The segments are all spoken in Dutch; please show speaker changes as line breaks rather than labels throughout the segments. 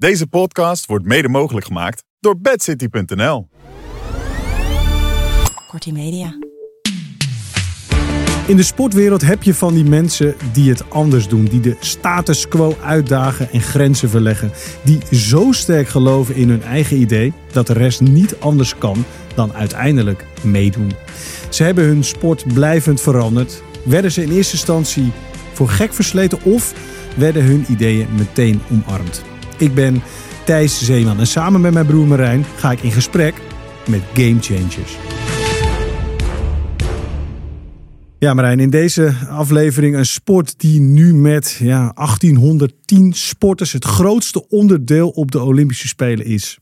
Deze podcast wordt mede mogelijk gemaakt door bedcity.nl.
Kortie Media.
In de sportwereld heb je van die mensen die het anders doen. Die de status quo uitdagen en grenzen verleggen. Die zo sterk geloven in hun eigen idee dat de rest niet anders kan dan uiteindelijk meedoen. Ze hebben hun sport blijvend veranderd. Werden ze in eerste instantie voor gek versleten of werden hun ideeën meteen omarmd? Ik ben Thijs Zeeman en samen met mijn broer Marijn ga ik in gesprek met Game Changers. Ja, Marijn, in deze aflevering een sport die nu met ja, 1810 sporters het grootste onderdeel op de Olympische Spelen is.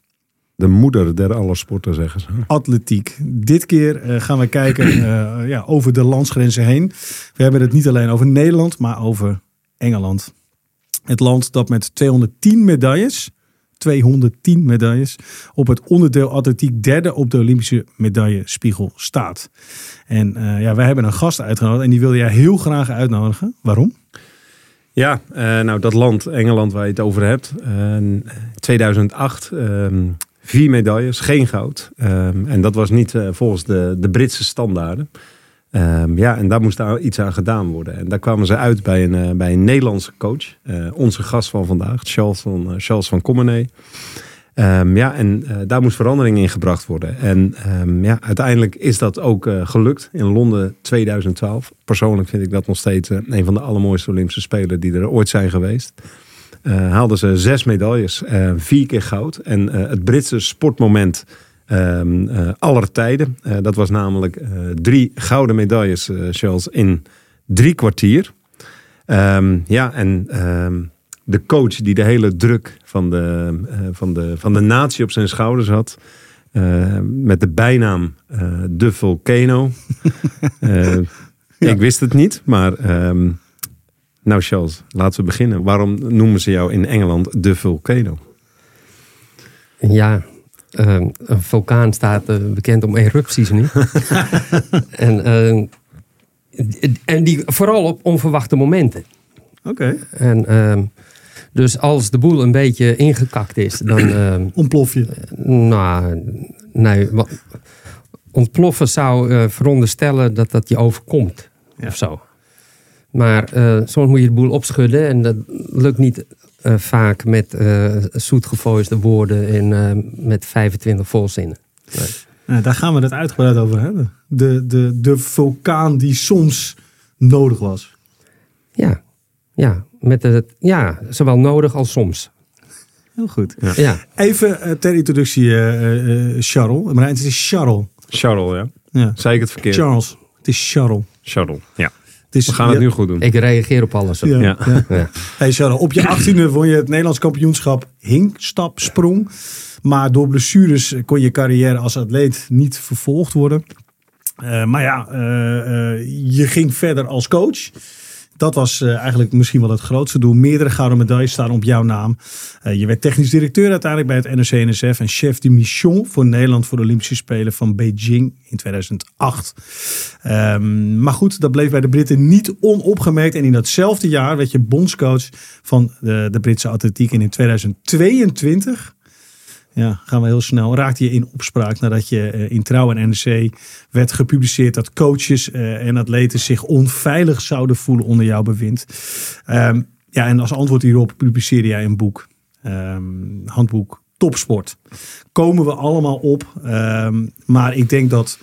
De moeder der alle sporten, zeggen ze.
Atletiek. Dit keer eh, gaan we kijken eh, ja, over de landsgrenzen heen. We hebben het niet alleen over Nederland, maar over Engeland. Het land dat met 210 medailles, 210 medailles, op het onderdeel atletiek derde op de Olympische medaillespiegel staat. En eh, ja, wij hebben een gast uitgenodigd en die wilde jij heel graag uitnodigen. Waarom?
Ja, eh, nou dat land, Engeland waar je het over hebt. eh, 2008, ehm, vier medailles, geen goud. Ehm, en dat was niet volgens de, de Britse standaarden. Ehm, ja, en daar moest iets aan gedaan worden. En daar kwamen ze uit bij een, eh, bij een Nederlandse coach. Eh, onze gast van vandaag, Charles van, eh, Charles van. Ehm, ja, en daar moest verandering in gebracht worden. En ehm, ja, uiteindelijk is dat ook gelukt in Londen 2012. Persoonlijk vind ik dat nog steeds een van de allermooiste Olympische Spelen die er ooit zijn geweest. Haalden ze zes medailles, vier keer goud. En het Britse sportmoment eh, aller tijden. Eh, dat was namelijk eh, drie gouden medailles, Charles, in drie kwartier. Ehm, ja, en ehm, de coach die de hele druk van de, van de, van de natie op zijn schouders had. met de bijnaam De Volcano. Ik wist het niet, maar... nou Charles, laten we beginnen. Waarom noemen ze jou in Engeland De Volcano?
Ja, ehm, een vulkaan staat eh, bekend om erupties nu. en, ehm, en die vooral op onverwachte momenten.
Oké.
En, ehm, dus als de boel een beetje ingekakt is, dan. ehm,
Ontplof je.
nou, nee. wa- Ontploffen zou eh, veronderstellen dat dat je overkomt.
Ja.
Of zo. Maar eh, soms moet je de boel opschudden. En dat lukt niet eh, vaak met eh zoetgevoisde woorden en eh, met 25 volzinnen. Nee.
Nou, daar gaan we het uitgebreid over hebben. De, de, de vulkaan die soms nodig was.
Ja, ja, met het, ja, zowel nodig als soms.
Heel goed.
Ja,
Even ter introductie, eh, eh, Charles. Marijn, het is Charles.
Charles, ja.
Ja.
Zei ik het verkeerd?
Charles. Het is Charles.
Charles, ja.
Het is,
We gaan het nu goed doen.
ik reageer op alles.
Ja,
Ja.
ja.
Ja.
Hey op je achttiende won je het Nederlands kampioenschap hinkstap sprong. Maar door blessures kon je carrière als atleet niet vervolgd worden. Eh, maar ja, eh, eh, je ging verder als coach. Dat was eh, eigenlijk misschien wel het grootste doel. Meerdere gouden medailles staan op jouw naam. Eh, je werd technisch directeur uiteindelijk bij het NOC-NSF en chef de mission voor Nederland voor de Olympische Spelen van Beijing in 2008. Ehm, maar goed, dat bleef bij de Britten niet onopgemerkt. En in datzelfde jaar werd je bondscoach van de, de Britse atletiek. En in 2022 ja, gaan we heel snel. Raakte je in opspraak nadat je eh, in Trouw en NRC werd gepubliceerd dat coaches eh, en atleten zich onveilig zouden voelen onder jouw bewind. Ehm, ja, en als antwoord hierop publiceerde jij een boek. Ehm, handboek Topsport. Komen we allemaal op. Ehm, maar ik denk dat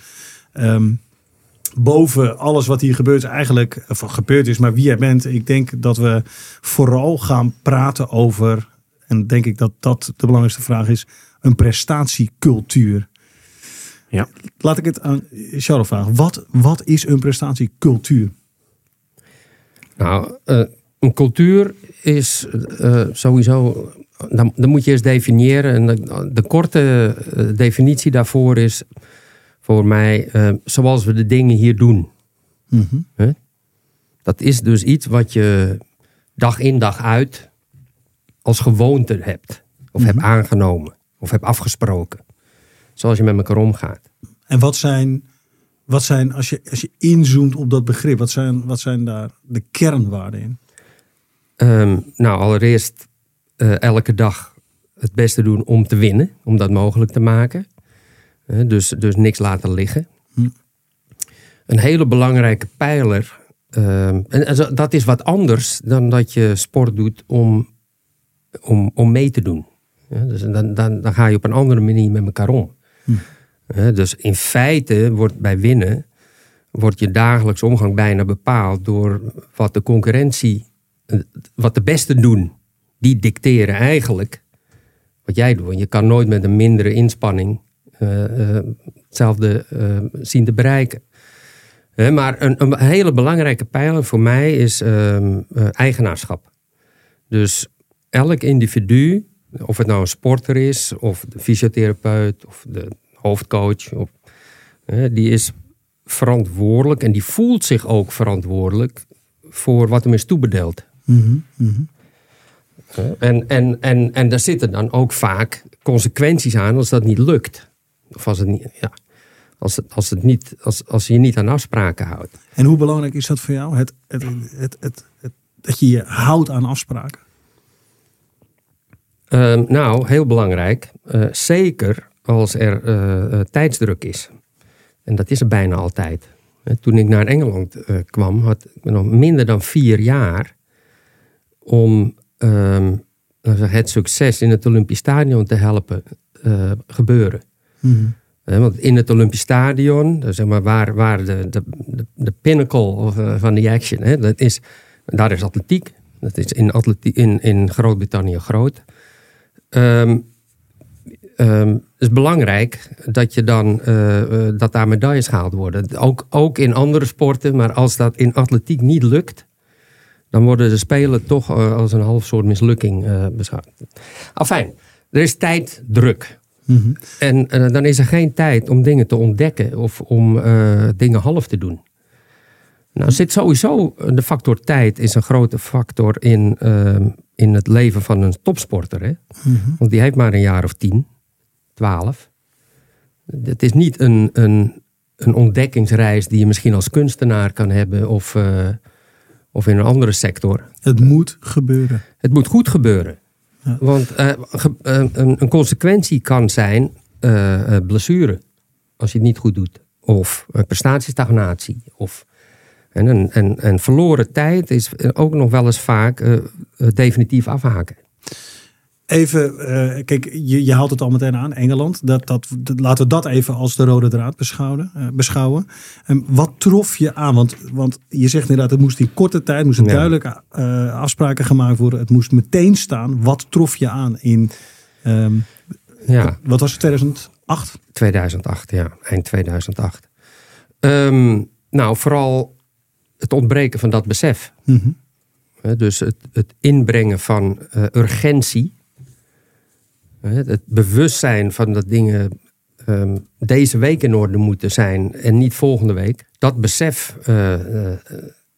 boven alles wat hier gebeurt eigenlijk of gebeurd is, maar wie jij bent, ik denk dat we vooral gaan praten over en denk ik dat dat de belangrijkste vraag is, een prestatiecultuur.
Ja.
Laat ik het aan Charles vragen. Wat, wat is een prestatiecultuur?
Nou, eh, een cultuur is eh, sowieso. Dan, dan moet je eens definiëren. En de, de korte eh, definitie daarvoor is voor mij zoals we de dingen hier doen. Hè? Dat is dus iets wat je dag in dag uit als gewoonte hebt. Of hebt aangenomen. Of hebt afgesproken. Zoals je met elkaar omgaat.
En wat zijn, wat zijn als, je, als je inzoomt op dat begrip, wat zijn, wat zijn daar de kernwaarden in?
Ehm, nou, allereerst eh, elke dag het beste doen om te winnen, om dat mogelijk te maken. Hè, dus, dus niks laten liggen.
Hm.
Een hele belangrijke pijler. ehm, en, dat is wat anders dan dat je sport doet om, om, om mee te doen. Ja, dus dan, dan, dan ga je op een andere manier met elkaar om. Hè, dus in feite wordt bij winnen wordt je dagelijks omgang bijna bepaald door wat de concurrentie, wat de beste doen. Die dicteren eigenlijk wat jij doet. Je kan nooit met een mindere inspanning eh, eh, hetzelfde eh, zien te bereiken. Maar een, een hele belangrijke pijler voor mij is ehm, eh, eigenaarschap. Dus elk individu, of het nou een sporter is, of de fysiotherapeut, of de hoofdcoach, of, hè, die is verantwoordelijk en die voelt zich ook verantwoordelijk voor wat hem is toebedeeld.
Mhm, mhm.
En, en, en, en daar zitten dan ook vaak consequenties aan als dat niet lukt. Of als, het niet, ja, als, het, als, het niet, als, als je je niet aan afspraken houdt.
En hoe belangrijk is dat voor jou? Het, het, het, het, het- dat je je houdt aan afspraken.
Ehm, nou, heel belangrijk. eh, zeker als er eh, eh, tijdsdruk is. En dat is er bijna altijd. Toen ik naar Engeland kwam, had ik nog minder dan vier jaar om ehm, het succes in het Olympisch Stadion te helpen gebeuren.
Mhm.
Want in het Olympisch Stadion, zeg maar waar, waar de, de, pinnacle van de action, hè, dat is, daar is atletiek. Dat is in, atletiek, in, in Groot-Brittannië groot. Het is belangrijk dat, je dan, eh, eh, dat daar medailles gehaald worden. Ook, ook in andere sporten, maar als dat in atletiek niet lukt, dan worden de Spelen toch eh, als een half soort mislukking eh beschouwd. Afijn, er is tijddruk.
Mhm.
En dan is er geen tijd om dingen te ontdekken of om dingen half te doen. Nou zit sowieso de factor tijd is een grote factor in, ehm, in het leven van een topsporter. Hè? Want die heeft maar een jaar of tien, twaalf. Het is niet een, een, een ontdekkingsreis die je misschien als kunstenaar kan hebben of, eh, of in een andere sector.
Het moet gebeuren.
Het moet goed gebeuren. Want eh, ge- eh, een, een consequentie kan zijn blessure. Als je het niet goed doet. Of prestatiestagnatie. Of, en, en, en, en verloren tijd is ook nog wel eens vaak eh, eh, definitief afhaken.
Even, eh, kijk, je, je haalt het al meteen aan, Engeland. Dat, dat, dat- laten we dat even als de rode draad beschouwen. eh, beschouwen. En wat trof je aan? Want, want je zegt inderdaad, het moest in korte tijd, moest
Ja.
duidelijk eh, afspraken gemaakt worden. Het moest meteen staan. Wat trof je aan in, ehm,
Ja.
wat was het, 2008?
2008, ja, eind 2008. Ehm, nou, vooral het ontbreken van dat besef.
Mhm.
Hè, Dus het, het inbrengen van eh, urgentie. Hè, Het bewustzijn van dat dingen ehm, deze week in orde moeten zijn en niet volgende week. Dat besef eh, eh,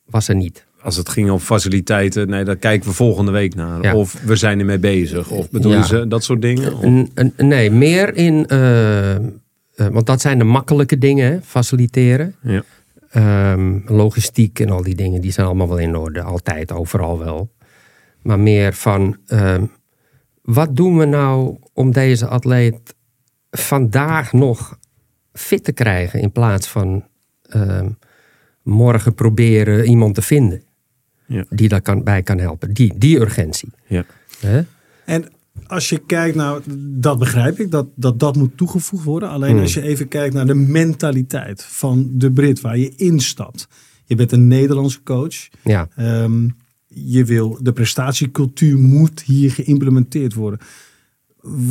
was er niet.
Als het ging om faciliteiten, nee, daar kijken we volgende week naar.
Ja.
Of we zijn ermee bezig. Of bedoelen
Ja.
ze dat soort dingen? Of-
N- n- nee, meer in. eh, want dat zijn de makkelijke dingen, faciliteren.
Ja.
Ehm, logistiek en al die dingen, die zijn allemaal wel in orde. Altijd, overal wel. Maar meer van, ehm, wat doen we nou om deze atleet vandaag nog fit te krijgen... in plaats van ehm, morgen proberen iemand te vinden...
Ja.
die daar kan, bij kan helpen. Die, die urgentie.
Ja.
Hè?
En als je kijkt naar, dat begrijp ik, dat dat, dat moet toegevoegd worden. Alleen
Hmm.
als je even kijkt naar de mentaliteit van de Brit waar je instapt. Je bent een Nederlandse coach.
Ja.
Ehm, je wil, de prestatiecultuur moet hier geïmplementeerd worden.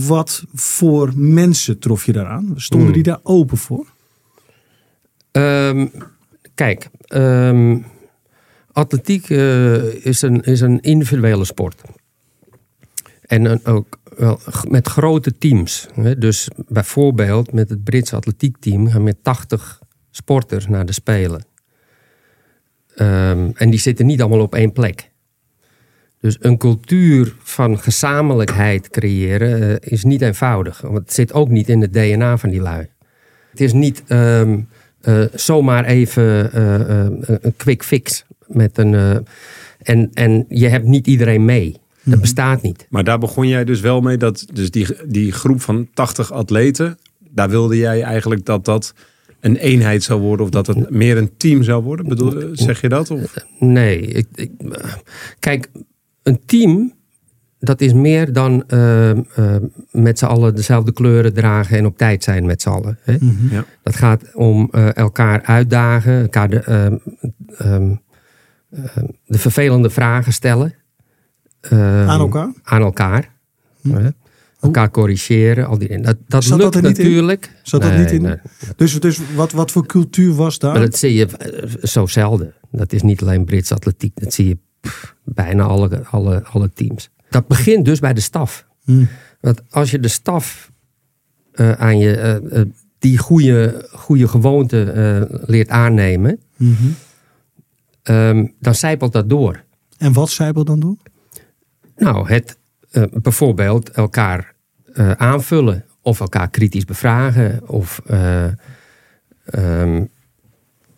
Wat voor mensen trof je daaraan? Stonden
Hmm.
die daar open voor?
Ehm, kijk, ehm, atletiek eh, is, een, is een individuele sport. En ook wel met grote teams. Dus bijvoorbeeld met het Britse atletiekteam gaan met 80 sporters naar de Spelen. Ehm, en die zitten niet allemaal op één plek. Dus een cultuur van gezamenlijkheid creëren eh, is niet eenvoudig. Want het zit ook niet in het DNA van die lui. Het is niet ehm, eh, zomaar even eh, een quick fix. Met een, en, en je hebt niet iedereen mee. Dat bestaat niet.
Maar daar begon jij dus wel mee dat dus die, die groep van 80 atleten, daar wilde jij eigenlijk dat dat een eenheid zou worden of dat het meer een team zou worden? Bedoel, zeg je dat? Of?
Nee, ik, ik, kijk, een team dat is meer dan eh, eh, met z'n allen dezelfde kleuren dragen en op tijd zijn met z'n allen. Hè?
Ja.
Dat gaat om eh, elkaar uitdagen, elkaar de, ehm, ehm, ehm, de vervelende vragen stellen. Ehm,
Aan elkaar?
Aan elkaar. hè? Elkaar corrigeren. Al die, dat dat
Zat dat
lukt
er niet in?
natuurlijk.
Zat dat
Nee,
niet in?
nee.
Dus, dus wat, wat voor cultuur was daar?
Maar dat zie je eh, zo zelden. Dat is niet alleen Brits atletiek. Dat zie je pff, bijna alle, alle, alle teams. Dat begint dus bij de staf.
Hmm.
Want als je de staf eh, aan je eh, die goede, goede gewoonte leert aannemen,
Mhm.
ehm, dan zijpelt dat door.
En wat zijpel dan door?
Nou, het eh, bijvoorbeeld elkaar eh, aanvullen of elkaar kritisch bevragen of eh, ehm,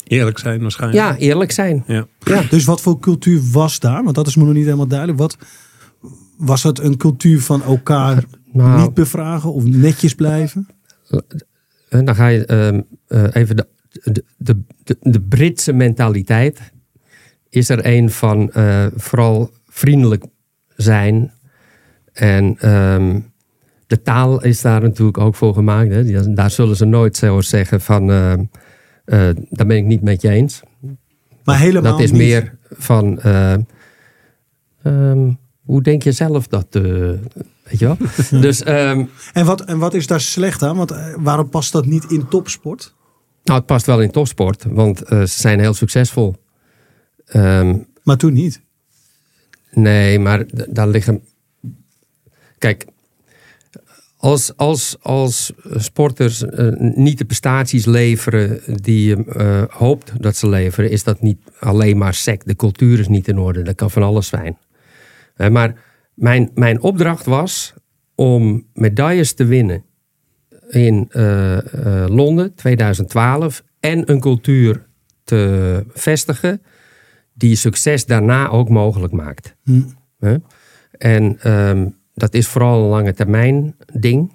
Eerlijk zijn waarschijnlijk.
ja, eerlijk zijn.
Ja.
Ja.
Dus wat voor cultuur was daar? Want dat is me nog niet helemaal duidelijk. Wat, was het een cultuur van elkaar
Nou.
niet bevragen of netjes blijven?
En dan ga je ehm, eh, even de, de, de, Britse mentaliteit. Is er een van vooral vriendelijk zijn. En ehm, de taal is daar natuurlijk ook voor gemaakt. Hè. Daar zullen ze nooit zo zeggen van... eh, daar ben ik niet met je eens.
Maar helemaal
dat is
niet.
meer van... eh, ehm, hoe denk je zelf dat... eh, weet je wel? dus...
En wat, en wat is daar slecht aan? Want waarom past dat niet in topsport?
Nou, het past wel in topsport, want ze zijn heel succesvol.
Maar toen niet.
Nee, maar daar liggen. Kijk, als, als, als sporters eh, niet de prestaties leveren die je eh, hoopt dat ze leveren, is dat niet alleen maar sec. De cultuur is niet in orde. Dat kan van alles zijn. Maar mijn, mijn opdracht was om medailles te winnen in eh, Londen 2012 en een cultuur te vestigen die succes daarna ook mogelijk maakt.
Hm.
Hè? En ehm, dat is vooral een lange termijn ding.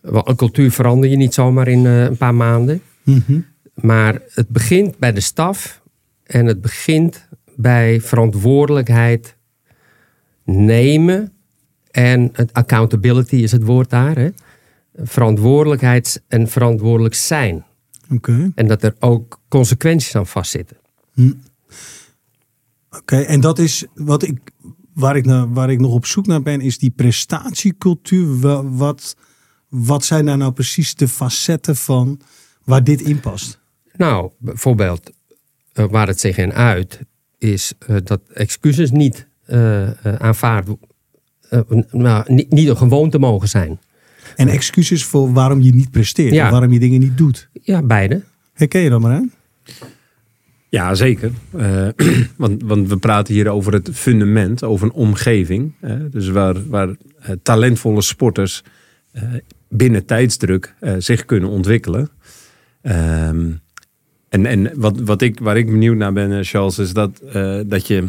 Want Een cultuur verander je niet zomaar in eh, een paar maanden.
Mhm.
Maar het begint bij de staf en het begint bij verantwoordelijkheid nemen. En het accountability is het woord daar. Hè? Verantwoordelijkheid en verantwoordelijk zijn.
Oké.
En dat er ook consequenties aan vastzitten.
Oké, en dat is wat ik, waar, ik naar, waar ik nog op zoek naar ben, is die prestatiecultuur. Wa- Wat, wat zijn daar nou precies de facetten van waar dit in past?
Nou, bijvoorbeeld eh, waar het zich in uit, is eh, dat excuses niet eh, aanvaard, eh, nou, niet, niet een gewoonte mogen zijn.
En excuses voor waarom je niet presteert,
Ja.
of waarom je dingen niet doet.
Ja, beide.
Herken je dat maar, hè?
Ja, zeker. Eh, want, want we praten hier over het fundament, over een omgeving. Dus waar, waar eh, talentvolle sporters eh, binnen tijdsdruk zich kunnen ontwikkelen. Ehm, en en wat, wat ik, waar ik benieuwd naar ben, Charles, is dat, dat je.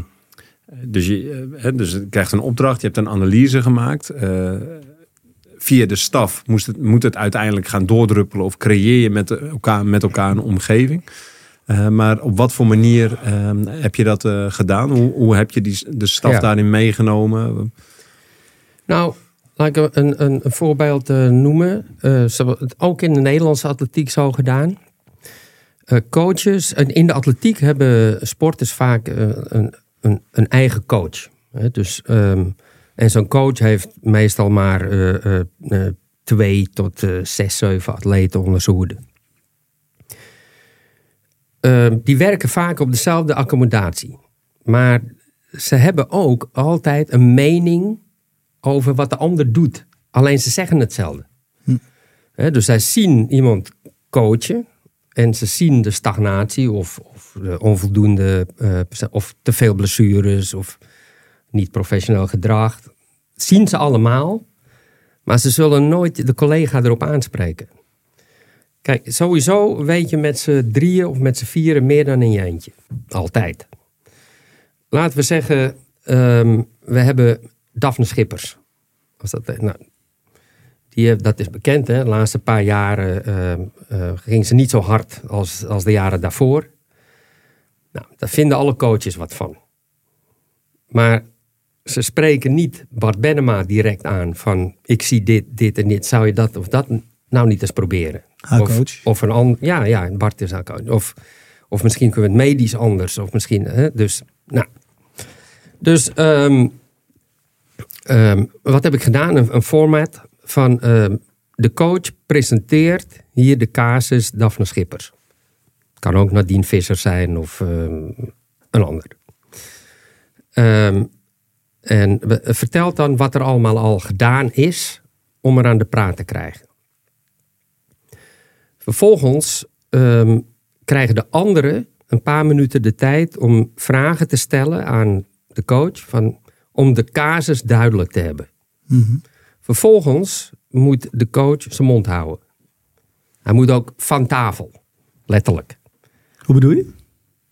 Dus je, dus je krijgt een opdracht, je hebt een analyse gemaakt. via de staf moest het, moet het uiteindelijk gaan doordruppelen of creëer je met, elkaar, met elkaar een omgeving. Eh, maar op wat voor manier ehm, heb je dat eh, gedaan? Hoe, hoe heb je die, de staf
Ja.
daarin meegenomen?
Nou, laat ik een, een, een voorbeeld eh, noemen. Ze hebben het ook in de Nederlandse atletiek zo gedaan. Coaches, en in de atletiek hebben sporters vaak een, een, een eigen coach. Dus, ehm, en zo'n coach heeft meestal maar twee tot zes, zeven atleten onder zijn hoede. Ehm, die werken vaak op dezelfde accommodatie. Maar ze hebben ook altijd een mening over wat de ander doet. Alleen ze zeggen hetzelfde. Hè, dus zij zien iemand coachen en ze zien de stagnatie of, of de onvoldoende eh, of te veel blessures of niet professioneel gedrag. Zien ze allemaal, maar ze zullen nooit de collega erop aanspreken. Kijk, sowieso weet je met z'n drieën of met z'n vieren meer dan in je eentje. Altijd. Laten we zeggen, ehm, we hebben Daphne Schippers. Als dat, eh, nou, die, heeft- dat is bekend, hè? De laatste paar jaren eh, ging ze niet zo hard als, als de jaren daarvoor. Nou, daar vinden alle coaches wat van. Maar ze spreken niet Bart Bennema direct aan van ik zie dit, dit en dit. Zou je dat of dat nou niet eens proberen?
Haar
of,
coach.
Of een ander, ja, ja, Bart is haar coach. Of, of misschien kunnen we het medisch anders. Of misschien, hè, dus, nou. Dus, ehm, ehm, wat heb ik gedaan? Een, een format van ehm, de coach presenteert hier de casus Daphne Schippers. Kan ook Nadine Visser zijn of een ander. En vertelt dan wat er allemaal al gedaan is om er aan de praat te krijgen. Vervolgens ehm, krijgen de anderen een paar minuten de tijd om vragen te stellen aan de coach van, om de casus duidelijk te hebben. Vervolgens moet de coach zijn mond houden. Hij moet ook van tafel, letterlijk.
Hoe bedoel je?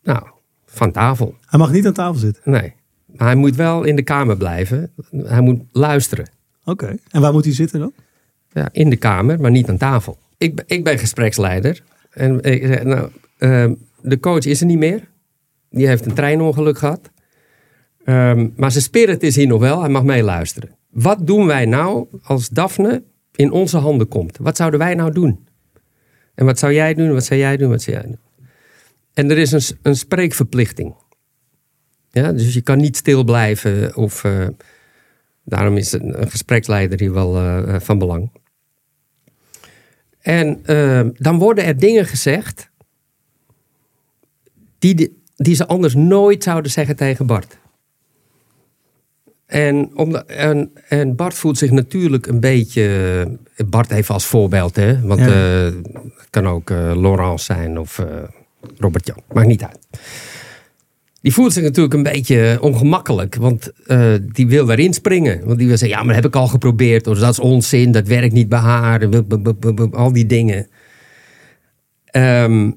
Nou, van tafel.
Hij mag niet aan tafel zitten.
Nee. Maar hij moet wel in de kamer blijven. Hij moet luisteren.
Oké. En waar moet hij zitten dan?
Ja, in de kamer, maar niet aan tafel. Ik, ik ben gespreksleider. En ik nou, ehm, de coach is er niet meer. Die heeft een treinongeluk gehad. Ehm, maar zijn spirit is hier nog wel. Hij mag meeluisteren. Wat doen wij nou als Daphne in onze handen komt? Wat zouden wij nou doen? En wat zou jij doen? Wat zou jij doen? Wat zou jij doen? En er is een, een spreekverplichting. Ja, dus je kan niet stil blijven of... eh, Daarom is een, een gespreksleider hier wel eh, van belang. En eh, dan worden er dingen gezegd die, de- die ze anders nooit zouden zeggen tegen Bart. En, en, en Bart voelt zich natuurlijk een beetje. Bart even als voorbeeld, hè? Want
Ja.
eh, het kan ook eh, Laurence zijn of eh, Robert Jan. Maakt niet uit. Die voelt zich natuurlijk een beetje ongemakkelijk, want eh, die wil erin springen. Want die wil zeggen, ja, maar dat heb ik al geprobeerd. Of dat is onzin, dat werkt niet bij haar. en Al die dingen. Ehm,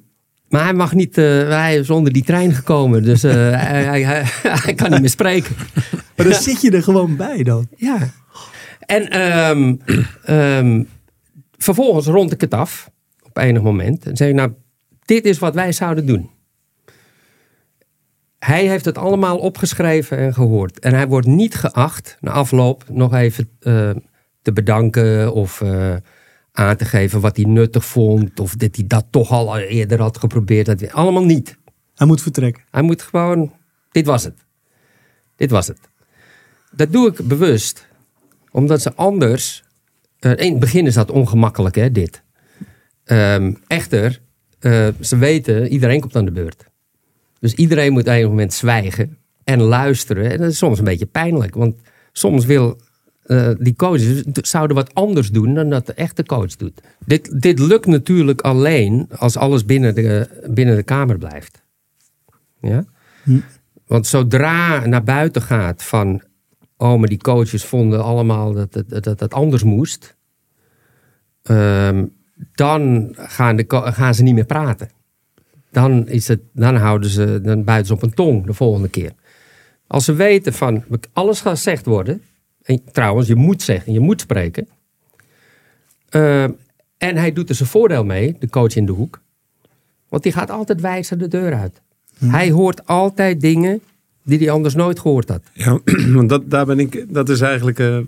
maar hij mag niet, eh, hij is onder die trein gekomen. Dus eh, hij, hij, hij, hij kan niet meer spreken.
Maar dan zit je er gewoon bij dan.
Ja. En ehm, ehm, vervolgens rond ik het af op enig moment. En zeg ik, nou, dit is wat wij zouden doen. Hij heeft het allemaal opgeschreven en gehoord. En hij wordt niet geacht na afloop nog even eh, te bedanken of eh, aan te geven wat hij nuttig vond. Of dat hij dat toch al eerder had geprobeerd. Dat, allemaal niet.
Hij moet vertrekken.
Hij moet gewoon, dit was het. Dit was het. Dat doe ik bewust. Omdat ze anders, eh, in het begin is dat ongemakkelijk hè, dit. Ehm, echter, ze weten, iedereen komt aan de beurt. Dus iedereen moet op een moment zwijgen en luisteren. En dat is soms een beetje pijnlijk. Want soms wil eh, die coaches zouden wat anders doen dan dat de echte coach doet. Dit, dit lukt natuurlijk alleen als alles binnen de, binnen de kamer blijft. Ja? Want zodra naar buiten gaat van... oh, maar die coaches vonden allemaal dat het dat, dat, anders moest... ehm, dan gaan, de, gaan ze niet meer praten. Dan, is het, dan houden ze, dan buiten ze op een tong de volgende keer. Als ze weten van, alles gaat gezegd worden... en trouwens, je moet zeggen, je moet spreken... ehm, en hij doet er zijn voordeel mee, de coach in de hoek... want die gaat altijd wijzer de deur uit. Hij hoort altijd dingen die hij anders nooit gehoord had.
Ja, want dat, daar ben ik, dat is eigenlijk eh,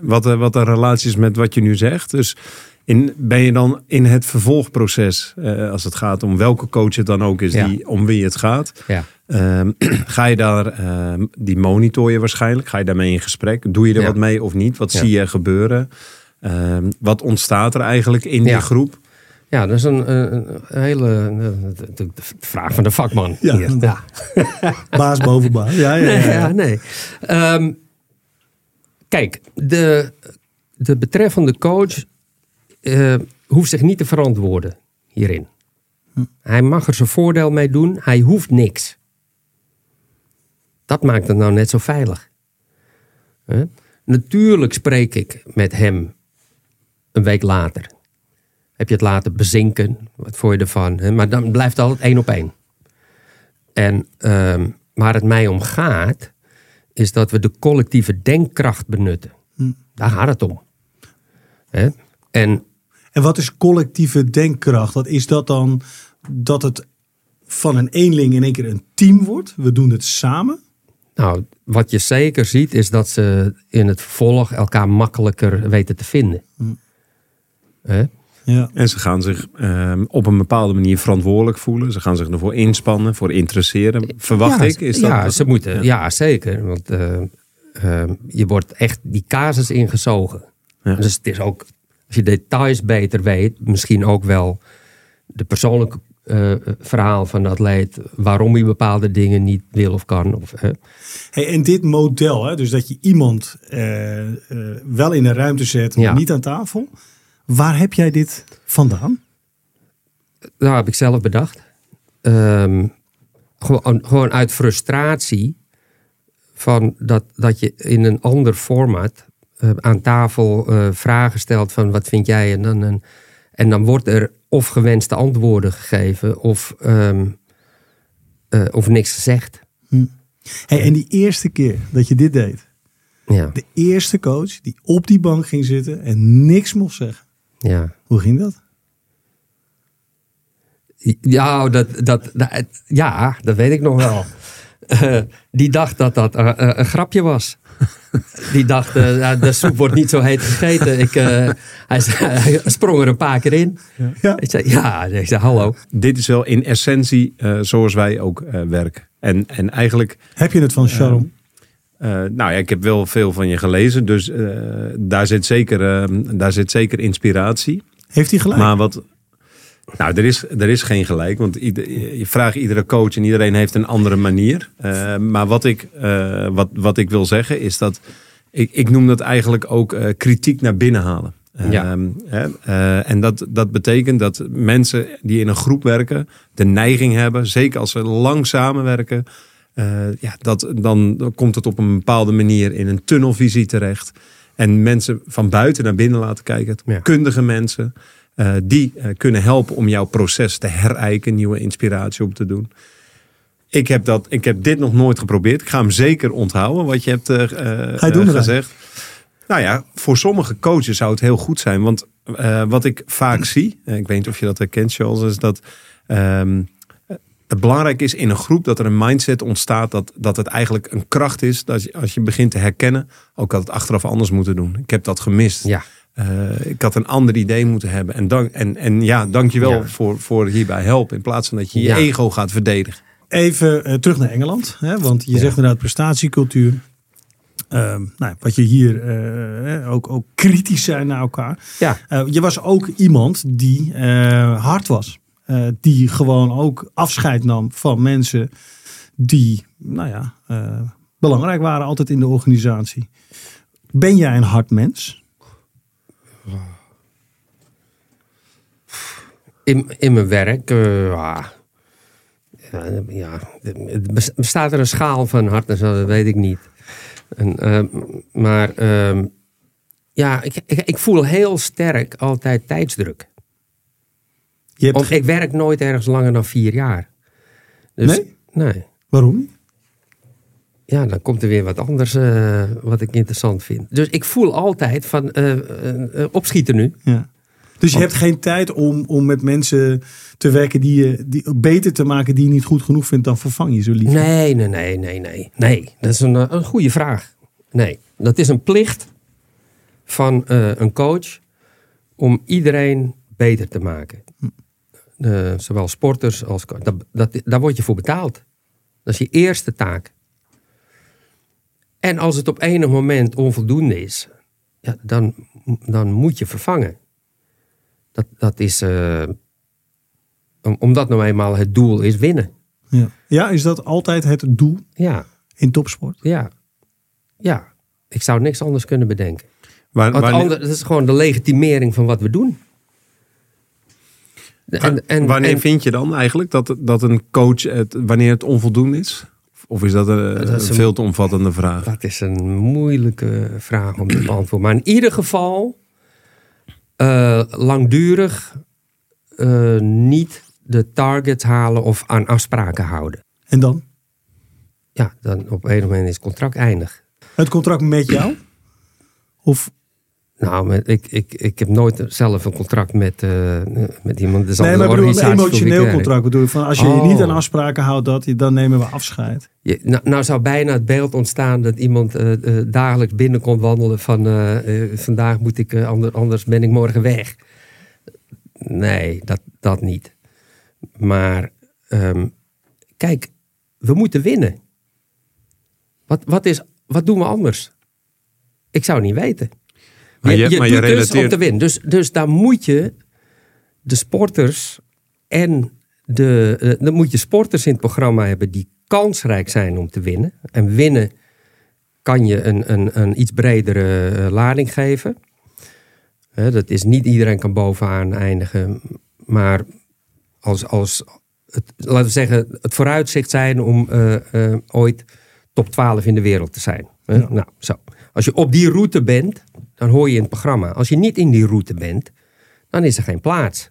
wat, eh, wat de relatie is met wat je nu zegt. Dus in, ben je dan in het vervolgproces, eh, als het gaat om welke coach het dan ook is,
Ja.
die, om wie het gaat.
Ja.
Ehm, ga je daar, ehm, die monitor je waarschijnlijk, ga je daarmee in gesprek? Doe je er
Ja.
wat mee of niet? Wat
Ja.
zie je gebeuren? Ehm, wat ontstaat er eigenlijk in
Ja.
die groep?
Ja, dat is een, een, een hele de, de- de vraag van de vakman.
Ja,
hier. ja.
Baas boven baas. Ja, ja, ja.
Nee,
ja.
ja, nee. Ehm, kijk, de, de betreffende coach eh, hoeft zich niet te verantwoorden hierin. Hij mag er zijn voordeel mee doen. Hij hoeft niks. Dat maakt het nou net zo veilig. Natuurlijk spreek ik met hem een week later. Heb je het laten bezinken? Wat vond je ervan? Hè? Maar dan blijft het altijd één op één. En ehm, waar het mij om gaat, is dat we de collectieve denkkracht benutten. Daar gaat het om. Hè? En
En wat is collectieve denkkracht? Wat is dat dan dat het van een eenling in één keer een team wordt? We doen het samen.
nou, wat je zeker ziet, is dat ze in het vervolg elkaar makkelijker weten te vinden. Hè?
Ja.
En ze gaan zich ehm, op een bepaalde manier verantwoordelijk voelen. Ze gaan zich ervoor inspannen, voor interesseren. Verwacht
ja,
ik? Is dat,
ja, ze moeten, ja. zeker. Want eh, eh, je wordt echt die casus ingezogen.
Ja.
Dus het is ook, als je details beter weet, misschien ook wel de persoonlijke eh, verhaal van de atleet, waarom hij bepaalde dingen niet wil of kan. Of, hè.
Hey, en dit model, hè, dus dat je iemand eh, eh, wel in een ruimte zet, maar
Ja.
niet aan tafel. Waar heb jij dit vandaan?
Nou, heb ik zelf bedacht. Ehm, gewoon, gewoon uit frustratie van dat, dat je in een ander format aan tafel eh, vragen stelt van wat vind jij en dan, en, en dan wordt er of gewenste antwoorden gegeven of, ehm, eh, of niks gezegd.
Hey, en die eerste keer dat je dit deed,
Ja,
de eerste coach die op die bank ging zitten en niks mocht zeggen.
ja.
Hoe ging dat?
Ja, dat, dat, dat- ja, dat weet ik nog wel. Eh, die dacht dat dat eh, eh, een grapje was. Die dacht, eh, de soep wordt niet zo heet gegeten. Ik, eh, hij, sprong er een paar keer in.
Ja.
Ik zei, ja, ik zei, hallo.
Dit is wel in essentie eh, zoals wij ook eh, werken. En, en eigenlijk,
Heb je het van Sharon?
eh, nou ja, ik heb wel veel van je gelezen. Dus eh, daar, zit zeker, eh, daar zit zeker inspiratie.
Heeft hij gelijk?
Maar wat. Nou, er is, er is geen gelijk. Want ieder- je vraagt iedere coach en iedereen heeft een andere manier. Eh, maar wat ik, eh, wat, wat ik wil zeggen is dat. Ik, ik noem dat eigenlijk ook eh, kritiek naar binnen halen.
Ja.
Ehm, eh, en dat, dat betekent dat mensen die in een groep werken de neiging hebben, zeker als ze lang samenwerken, ja, dat, dan, dan komt het op een bepaalde manier in een tunnelvisie terecht. En mensen van buiten naar binnen laten kijken,
Ja.
kundige mensen, eh, die eh, kunnen helpen om jouw proces te herijken, nieuwe inspiratie op te doen. Ik heb, dat, ik heb dit nog nooit geprobeerd. Ik ga hem zeker onthouden, wat je hebt eh,
Ga je doen,
gezegd. Nou ja, voor sommige coaches zou het heel goed zijn. Want wat ik vaak zie, ik weet niet of je dat herkent, Charles, is dat ehm, het belangrijk is in een groep dat er een mindset ontstaat dat, dat het eigenlijk een kracht is. Dat je, als je begint te herkennen, ook had het achteraf anders moeten doen. Ik heb dat gemist.
Ja,
Eh, ik had een ander idee moeten hebben. En, dank, en, en ja, dankjewel
Ja.
voor, voor hierbij helpen. In plaats van dat je je
Ja.
ego gaat verdedigen.
Even eh, terug naar Engeland. Hè, want je zegt inderdaad prestatiecultuur. Ehm, nou, wat je hier eh, ook, ook kritisch zijn naar elkaar.
ja.
Eh, je was ook iemand die eh, hard was. Eh, die gewoon ook afscheid nam van mensen die, nou ja, eh, belangrijk waren altijd in de organisatie. Ben jij een hard mens?
In, in mijn werk, eh, ja, het bestaat er een schaal van hard en zo, dat weet ik niet. En, eh, maar ehm, ja, ik, ik, ik voel heel sterk altijd tijdsdruk.
Je hebt
Of ik werk nooit ergens langer dan vier jaar. Dus,
Nee?
Nee.
Waarom?
Ja, dan komt er weer wat anders eh, wat ik interessant vind. Dus ik voel altijd van eh, opschieten nu.
Ja. Dus je hebt geen tijd om, om met mensen te werken die je die, beter te maken die je niet goed genoeg vindt, dan vervang je zo lief.
Nee, nee, nee, nee, nee. Nee, dat is een, eh, een goede vraag. Nee, dat is een plicht van eh, een coach om iedereen beter te maken. Zowel sporters als coach. Dat, dat, daar word je voor betaald. Dat is je eerste taak. En als het op enig moment onvoldoende is, ja, dan, dan moet je vervangen. Dat, dat is, eh, om- omdat nou eenmaal het doel is winnen.
Ja. ja, is dat altijd het doel
Ja,
in topsport?
ja, ja. Ik zou niks anders kunnen bedenken.
Waar,
Want
wanneer,
ander- dat is gewoon de legitimering van wat we doen. En, en,
wanneer
en-
vind je dan eigenlijk dat, dat een coach, het, wanneer het onvoldoende is? Of is dat een,
Dat is
een
een-
veel te omvattende vraag?
Dat is een moeilijke vraag om te beantwoorden. Maar in ieder geval eh, langdurig eh, niet de targets halen of aan afspraken houden.
En dan?
ja, dan op een moment is het contract eindig.
Het contract met jou? Of
Nou, ik, ik, ik heb nooit zelf een contract met, eh, met iemand. Dus
nee, maar bedoel, een emotioneel contract bedoel ik. Van als je je
Oh.
niet aan afspraken houdt, dat, dan nemen we afscheid.
Je, nou, nou zou bijna het beeld ontstaan dat iemand eh, eh, dagelijks binnen kon wandelen van vandaag moet ik, eh, ander- anders ben ik morgen weg. Nee, dat, dat niet. Maar ehm, kijk, we moeten winnen. Wat, wat, is, wat doen we anders? Ik zou niet weten.
Maar je-
je
maar je
doet dus winnen. Dus, dus daar moet je de sporters en de, eh, dan moet je sporters in het programma hebben die kansrijk zijn om te winnen. En winnen kan je een, een, een iets bredere eh, lading geven. Dat is niet iedereen kan bovenaan eindigen. Maar als, als het, laten we zeggen, het vooruitzicht zijn om eh, ooit top 12 in de wereld te zijn.
Ja.
Nou, zo. Als je op die route bent, dan hoor je in het programma. Als je niet in die route bent, dan is er geen plaats.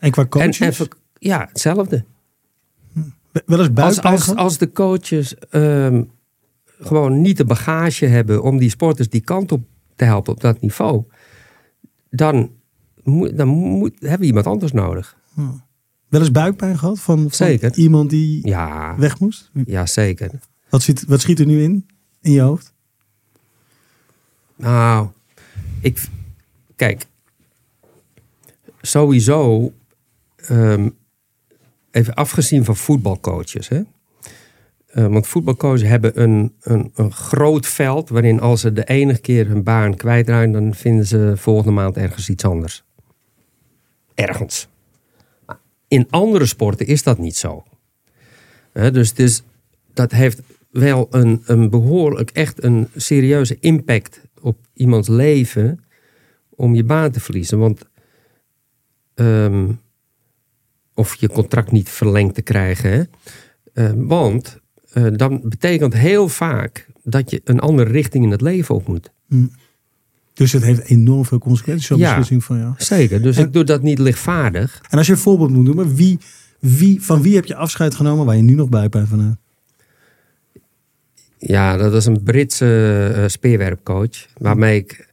En qua coaches?
En ja, hetzelfde.
wel eens
Als,
buikpijn
als, de coaches ehm, gewoon niet de bagage hebben om die sporters die kant op te helpen op dat niveau, dan, moet, dan moet, hebben we iemand anders nodig.
Wel eens buikpijn gehad van, van
Zeker.
iemand die
Ja,
weg moest?
ja zeker.
Wat, zit, wat schiet er nu in, in je hoofd?
Nou, ik. Kijk. Sowieso. ehm, even afgezien van voetbalcoaches. Hè? Eh, want voetbalcoaches hebben een, een, een groot veld. waarin als ze de enige keer hun baan kwijtraken. dan vinden ze volgende maand ergens iets anders. Ergens. In andere sporten is dat niet zo. Hè, dus het is, dat heeft wel een, een behoorlijk, echt een serieuze impact iemands leven om je baan te verliezen. Want ehm, of je contract niet verlengd te krijgen. Hè? Eh, want eh, dan betekent heel vaak dat je een andere richting in het leven op moet.
Dus het heeft enorm veel consequenties, zo'n
Ja.
beslissing van jou.
Zeker, dus
En-
ik doe dat niet lichtvaardig.
En als je een voorbeeld moet noemen, wie, wie, van wie heb je afscheid genomen waar je nu nog buikpijn van hebt?
Ja, dat was een Britse eh, speerwerpcoach. Waarmee ik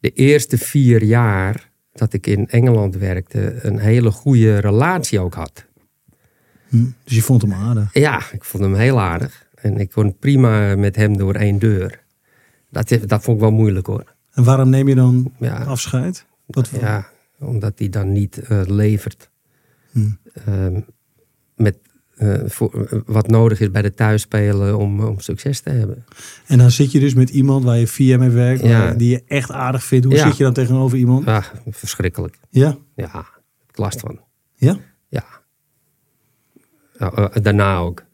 de eerste vier jaar dat ik in Engeland werkte, een hele goede relatie ook had.
Hm. Dus je vond hem aardig.
Ja, ik vond hem heel aardig. En ik kon prima met hem door één deur. Dat, dat vond ik wel moeilijk hoor.
En waarom neem je dan
Ja.
afscheid? Wat
Ja, omdat hij dan niet eh, levert.
Hm.
Ehm, met eh, voor, eh, wat nodig is bij de thuisspelen om, om succes te hebben.
En dan zit je dus met iemand waar je via mee werkt,
Ja.
waar- die je echt aardig vindt. Hoe
Ja.
zit je dan tegenover iemand?
Ah, verschrikkelijk.
Ja.
Ja, ik last van.
ja?
Ja. Ja, eh, daarna ook.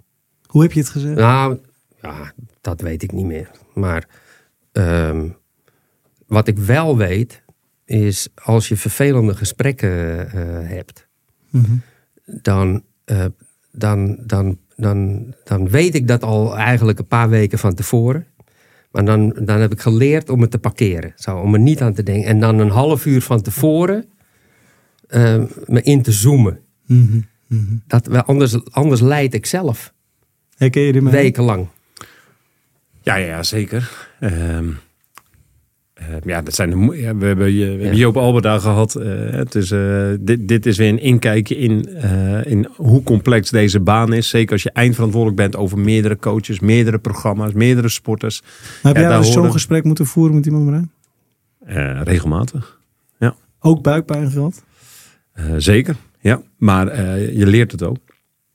Hoe heb je het gezegd?
Nou, ja, dat weet ik niet meer. Maar ehm, wat ik wel weet, is als je vervelende gesprekken hebt,
Mhm.
dan, dan, dan, dan, dan weet ik dat al eigenlijk een paar weken van tevoren. Maar dan, dan heb ik geleerd om het te parkeren. Zo, om er niet aan te denken. En dan een half uur van tevoren eh, me in te zoomen.
Mhm. Mhm.
Dat, anders, anders leid ik zelf.
Herken je?
Wekenlang.
Ja, ja zeker. Ehm, eh, ja, dat zijn de, ja, we hebben, je, we hebben Joop Alberda gehad. eh, het is, eh, dit, dit is weer een inkijkje in, eh, in hoe complex deze baan is. Zeker als je eindverantwoordelijk bent over meerdere coaches, meerdere programma's, meerdere sporters.
Maar heb
Ja,
jij
daar
zo'n gesprek moeten voeren met iemand, Marijn?
Eh, regelmatig.
Ook buikpijn gehad?
Eh, zeker, ja. Maar eh, je leert het ook.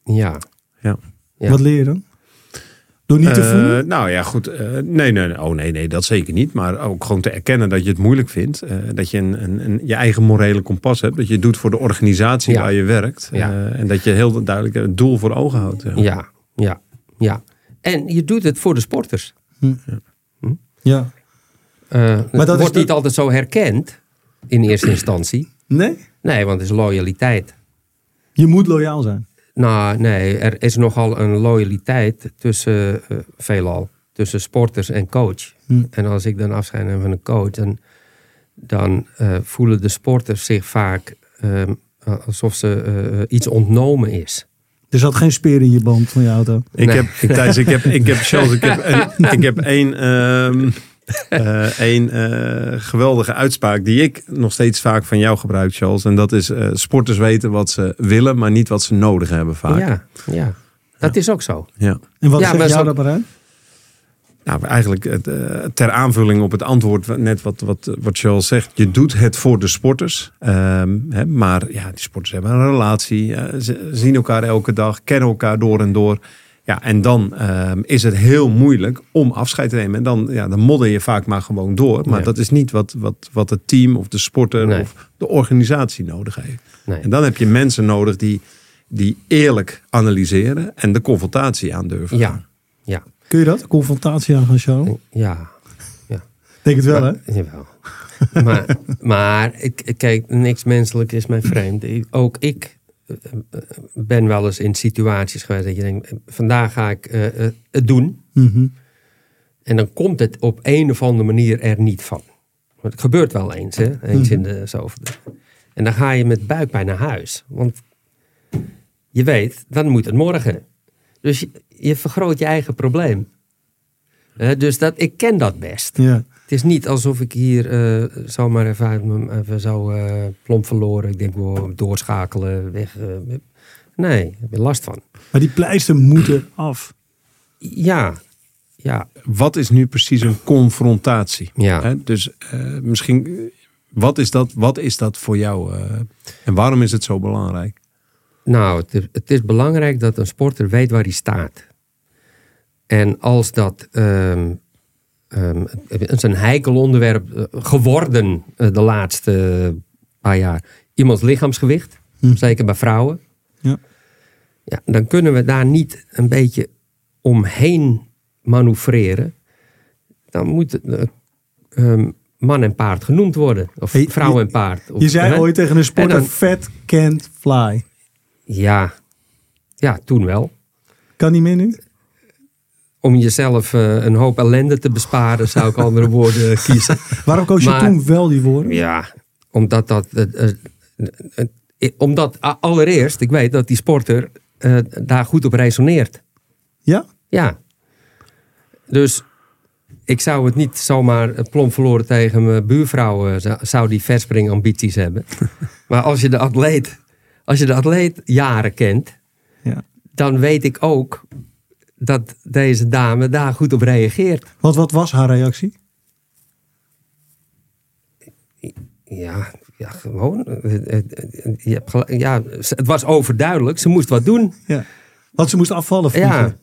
Ja.
Ja.
Ja.
Wat leer je dan? Door niet te
Eh,
voelen?
Nou ja, goed. eh, nee, nee, nee. Oh nee, nee, dat zeker niet. Maar ook gewoon te erkennen dat je het moeilijk vindt. eh, dat je een, een, een, je eigen morele kompas hebt. Dat je het doet voor de organisatie
Ja.
waar je werkt.
Ja.
eh, en dat je heel duidelijk het doel voor ogen houdt. ja.
Ja, ja, ja. En je doet het voor de sporters.
Ja.
Eh
dat
het
is
wordt
de-
niet altijd zo herkend in eerste instantie.
Nee?
Nee, want het is loyaliteit.
Je moet loyaal zijn.
Nou, nee, er is nogal een loyaliteit tussen, eh, veelal, tussen sporters en coach.
Hm.
En als ik dan afscheid neem van een coach, dan, dan eh, voelen de sporters zich vaak ehm, alsof ze eh, iets ontnomen is.
Er zat geen speer in je band van je auto.
Ik
Nee.
heb, ik, Thijs, ik heb, ik heb, Charles, ik heb, ik heb één, ehm, eh, één eh, geweldige uitspraak die ik nog steeds vaak van jou gebruik, Charles. En dat is, eh, sporters weten wat ze willen, maar niet wat ze nodig hebben vaak.
Ja, ja. Dat is ook zo.
Ja.
En wat
Ja,
zegt
maar
jou
zo-
dat maar?
Nou, eigenlijk het, ter aanvulling op het antwoord, net wat, wat, wat Charles zegt. Je doet het voor de sporters. Ehm, hè, maar ja, die sporters hebben een relatie. ze zien elkaar elke dag, kennen elkaar door en door. Ja, en dan ehm, is het heel moeilijk om afscheid te nemen. En dan, ja, dan modder je vaak maar gewoon door. Maar
Ja.
dat is niet wat, wat, wat het team of de sporter
Nee.
of de organisatie nodig heeft.
Nee.
En dan heb je mensen nodig die, die eerlijk analyseren en de confrontatie aandurven.
Ja, ja,
Kun je dat? Confrontatie aan gaan, Charles?
ja.
Denk het wel, hè?
Jawel. maar maar kijk, niks menselijk is mij vreemd. Ook ik ben wel eens in situaties geweest dat je denkt, eh, vandaag ga ik eh, eh, het doen.
Mhm.
En dan komt het op een of andere manier er niet van. Want het gebeurt wel eens, hè? Eens in de zoveel. En dan ga je met buikpijn naar huis. Want je weet, dan moet het morgen. Dus je, je vergroot je eigen probleem. Hè, dus dat, ik ken dat best.
Ja.
Het is niet alsof ik hier eh, zomaar even, even zo eh, plomp verloren. Ik denk, wow, doorschakelen, weg. eh. nee, ik heb er last van.
Maar die pleister moet er af.
Ja, ja,
Wat is nu precies een confrontatie?
Ja.
Hè, Dus eh, misschien, wat is, dat, wat is dat voor jou? eh, en waarom is het zo belangrijk?
Nou, het is, het is belangrijk dat een sporter weet waar hij staat. En als dat. ehm, ehm, het is een heikel onderwerp eh, geworden eh, de laatste paar jaar. Iemands lichaamsgewicht,
Hm.
zeker bij vrouwen.
Ja.
Ja, dan kunnen we daar niet een beetje omheen manoeuvreren. Dan moet eh, ehm, man en paard genoemd worden. Of
Hey,
vrouw
je-
en paard. Of,
Je zei
hè?
ooit tegen een sporter,
dan-
fat can't fly.
Ja, ja, toen wel.
Kan niet meer nu?
Om jezelf eh, een hoop ellende te besparen, zou ik andere woorden kiezen.
Waarom koos je
Maar-
toen wel die woorden?
Ja, omdat dat. eh, eh, omdat allereerst, ik weet dat die sporter daar goed op resoneert.
Ja?
Ja. Dus ik zou het niet zomaar plomp verloren tegen mijn buurvrouw, zou- zou die verspringambities hebben. maar als je de atleet, als je de atleet jaren kent,
ja.
dan weet ik ook dat deze dame daar goed op reageert.
Want wat was haar reactie?
Ja, ja gewoon. Je hebt gelijk- ja, het was overduidelijk. Ze moest wat doen.
Ja. Want ze moest afvallen.
Ja.
je.